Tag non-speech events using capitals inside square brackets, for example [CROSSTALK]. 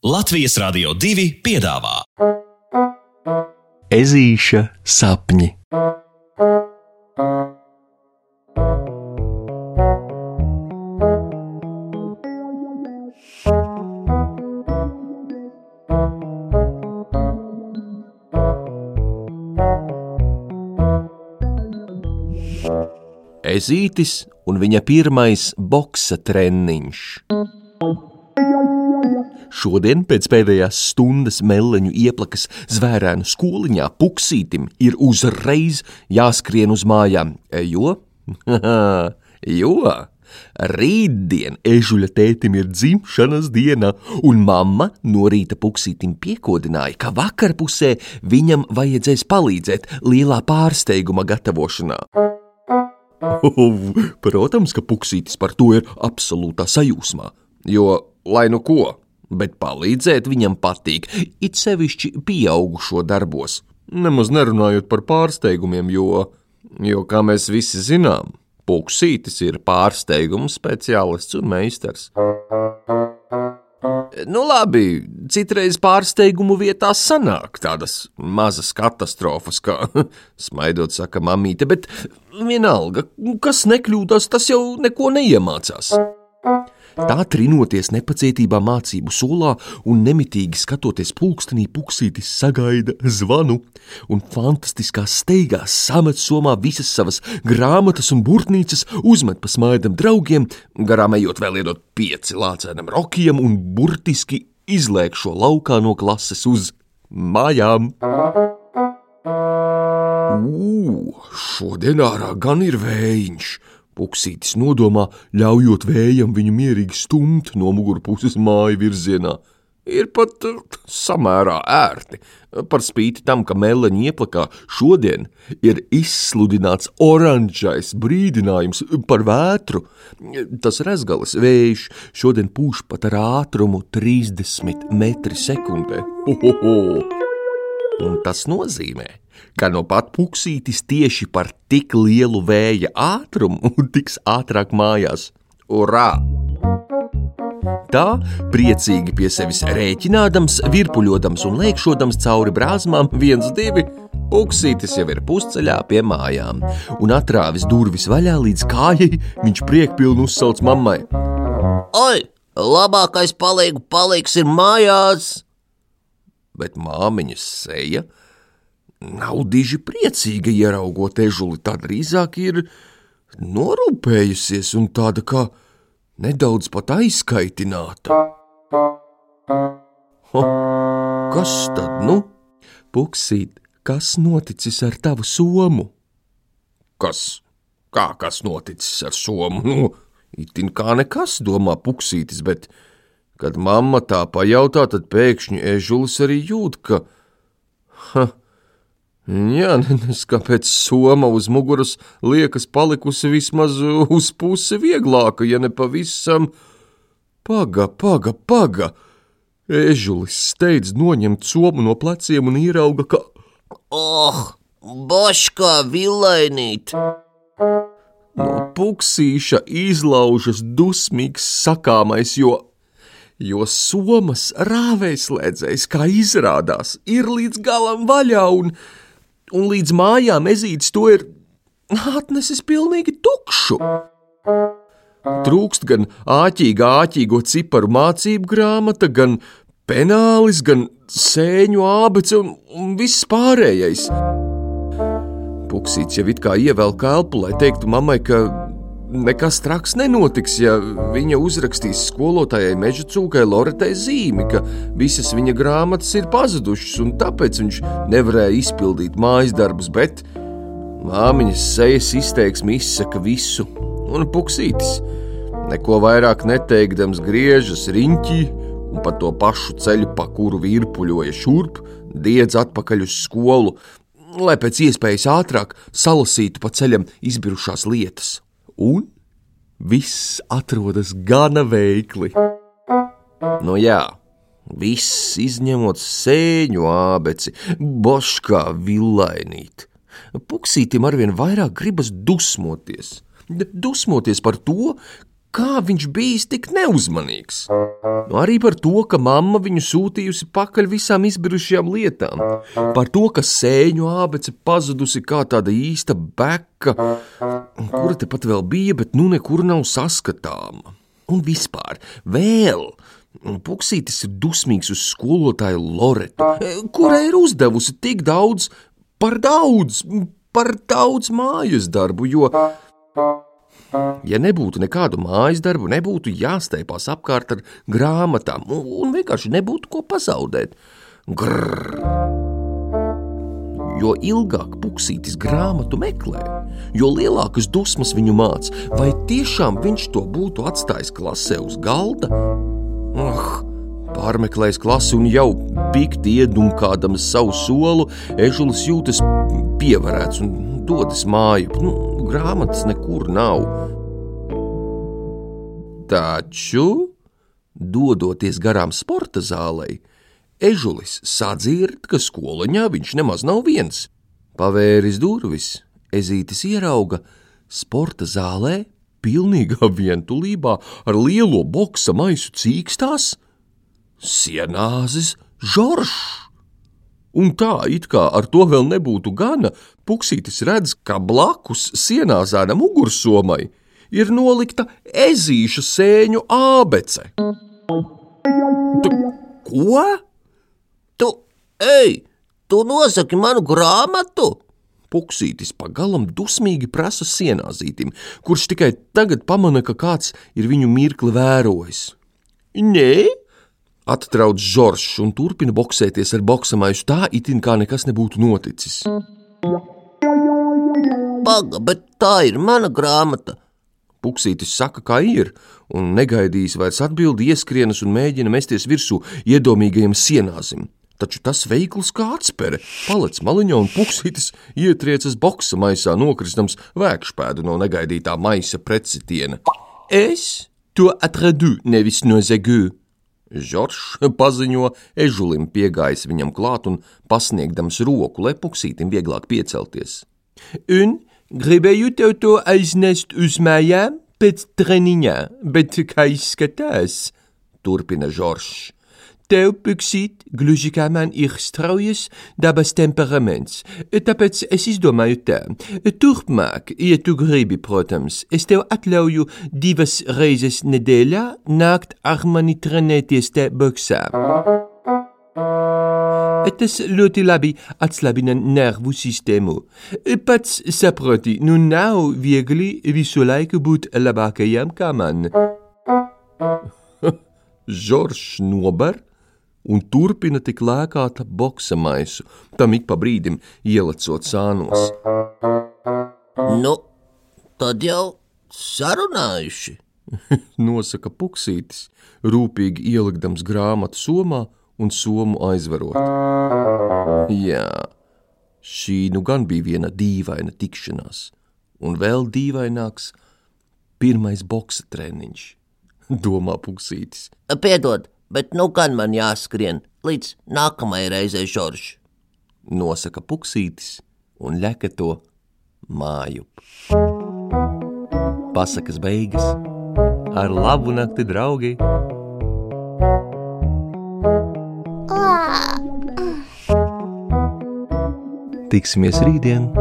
Latvijas Rādio 2 piedāvā Ezīša sapņi. Ezītis un viņa pirmais boksa treniņš. Šodien pēc pēdējās stundas meleņu ieplakas zvērēnu skoliņā puksītim ir uzreiz jāskrien uz mājām, jo, [LAUGHS] jo? Rītdien ežuļa tētim ir dzimšanas diena, un mamma no rīta puksītim piekodināja, ka vakarpusē viņam vajadzēs palīdzēt lielā pārsteiguma gatavošanā. Protams, ka puksītis par to ir absolūtā sajūsmā, jo, lai nu ko, bet palīdzēt viņam patīk, it sevišķi pieaugušo darbos. Nemaz nerunājot par pārsteigumiem, jo, jo kā mēs visi zinām, puksītis ir pārsteigumu speciālists un meistars. Nu, labi, citreiz pārsteigumu vietā sanāk tādas mazas katastrofas, kā [LAUGHS] smaidot, saka mamīte, bet vienalga, kas nekļūdās, tas jau neko neiemācās. Tā trinoties nepacietībā mācību solā un nemitīgi skatoties pulkstenī, puksītis sagaida zvanu un fantastiskā steigā samet somā visas savas grāmatas un burtnīcas, uzmet pa smaidam draugiem, garām ejot vēl iedot pieci lācēnam rokijam un burtiski izlēk šo laukā no klases uz mājām. Ugh, šodien ārā gan ir vējiņš! Puksītis nodomā, ļaujot vējam viņu mierīgi stumt no mugurpuses māju virzienā. Ir pat uh, samērā ērti. Par spīti tam, ka meleņa ieplakā šodien ir izsludināts oranžais brīdinājums par vētru, tas rezgales vējš šodien pūš pat ar ātrumu 30 metri sekundē. Ohoho! Un tas nozīmē, ka no pat puksītis tieši par tik lielu vēja ātrumu [LAUGHS] tiks ātrāk mājās. Urā! Tā, priecīgi pie sevis rēķinādams, virpuļodams un lēkšodams cauri brāzmām, viens, divi, puksītis jau ir pusceļā pie mājām, un atrāvis durvis vaļā līdz kājai, viņš priekpilni uzsauc mammai. Oi, labākais palīgu paliks ir mājās! Bet māmiņas seja nav diži priecīga ieraugot ežuli, tā drīzāk ir norūpējusies un tāda kā nedaudz pat aizkaitināta. Ho, kas tad nu? Puksīt, kas noticis ar tavu somu? Kas? Kā kas noticis ar somu? Nu, itin kā nekas, domā puksītis, bet, kad mamma tā pajautā, tad pēkšņi ežulis arī jūt, ka, ha, Jā, nes [LAUGHS] kāpēc soma uz muguras liekas palikusi vismaz uz pusi vieglāka, ja ne pavisam. Paga, paga, paga! Ežulis steidz noņemt somu no pleciem un ierauga, ka. Oh, boškā vilainīt! No puksīša izlaužas dusmīgs sakāmais, jo, jo somas rāvēslēdzējs, kā izrādās, ir līdz galam vaļā un un līdz mājām ezītis to ir atnesis pilnīgi tukšu. Trūkst gan āķīga, āķīgo ciparu mācību grāmata, gan penālis, gan sēņu ābece un, un viss pārējais. Puksīts jau it kā ievelk elpu, lai teiktu mammai, ka nekas traks nenotiks, ja viņa uzrakstīs skolotājai meža cūkai Loretai zīmi, ka visas viņa grāmatas ir pazudušas, un tāpēc viņš nevarēja izpildīt mājas darbus, bet māmiņas sejas izteiksme izsaka visu, un puksītis, neko vairāk neteikdams, griežas riņķī un pa to pašu ceļu, pa kuru virpuļoja šurp, diedz atpakaļ uz skolu, lai pēc iespējas ātrāk salasītu pa ceļam izbirušās lietas un viss atrodas gana veikli. Nu jā, viss izņemot sēņu ābeci, boškā villainīt. Puksītim arvien vairāk gribas dusmoties. Dusmoties par to, kā viņš bijis tik neuzmanīgs. Nu, arī par to, ka mamma viņu sūtījusi pakaļ visām izbirušajām lietām, par to, ka sēņu ābece pazudusi kā tāda īsta beka, kura tepat vēl bija, bet nu nekur nav saskatāma. Un vispār, vēl Puksītis ir dusmīgs uz skolotāju Loretu, kurai ir uzdevusi tik daudz, par daudz, par daudz mājas darbu, jo Ja nebūtu nekādu mājas darbu, nebūtu jāsteipās apkārt ar grāmatām un vienkārši nebūtu ko pazaudēt. Grrr. Jo ilgāk puksītis grāmatu meklē, jo lielākas dusmas viņu māc, vai tiešām viņš to būtu atstājis klasē uz galda? Ah, pārmeklējis klasi un jau pikti iedunkādams savu solu, ežulis jūtas pievarēts un dodas māju. Nu, grāmatas nekur nav. Taču, dodoties garām sporta zālei, ežulis sadzird, ka skoliņā viņš nemaz nav viens. Pavēris durvis, ezītis ierauga sporta zālē, pilnīgā vientulībā ar lielo boksa maisu cīkstās sienāzes Žoržs. Un tā, it kā ar to vēl nebūtu gana, Puksītis redz, ka blakus sienāzēna mugursomai ir nolikta ezīša sēņu ābece. Tu, ko? Tu, ej, tu nosaki manu grāmatu! Puksītis pagalam dusmīgi prasa sienāzītim, kurš tikai tagad pamana, ka kāds ir viņu mirkli vērojis. Nē, Attrauc Žoržs un turpina boxēties ar boksamaisu tā, itin kā nekas nebūtu noticis. Paga, bet tā ir mana grāmata. Puksītis saka, kā ir, un negaidījis vairs atbildi, ieskrienas un mēģina mesties virsū iedomīgajam sienāzim. Taču tas veikls kā atspere, palec maliņā un puksītis ietriecas boksa maisā, nokristams vēkšpēdu no negaidītā maisa pretsitiena. Es to atradu, nevis no zegū. Žoržs paziņo ežulim, piegājis viņam klāt un pasniegdams roku, lai puksītim vieglāk piecelties. Un gribēju tev to aiznest uz mājām pēc treniņā, bet kā izskatās, turpina Žoržs. Tev, Puksīt, gluži kā man ir straujas dabas temperaments, tāpēc es izdomāju tā. Turpmāk, ja tu gribi, protams, es tev atļauju divas reizes nedēļā nākt ar mani trenēties te boksā. Tas ļoti labi atslābina nervu sistēmu. Pats saproti, nu nav viegli visu laiku būt labākajam kā man. Un turpina tik lēkāt boksa maisu, tam ik pa brīdim ielecot sānos. Nu, tad jau sarunājuši. [LAUGHS] Nosaka puksītis, rūpīgi ielikdams grāmatu somā un somu aizverot. Jā, šī nu gan bija viena dīvaina tikšanās, un vēl dīvaināks pirmais boksa treniņš, domā puksītis. Piedod, bet nu gan man jāskrien līdz nākamajai reizei, Žorž. Nosaka puksītis un ļeka to māju. Pasakas beigas ar labu nakti, draugi! Tiksimies rītdien!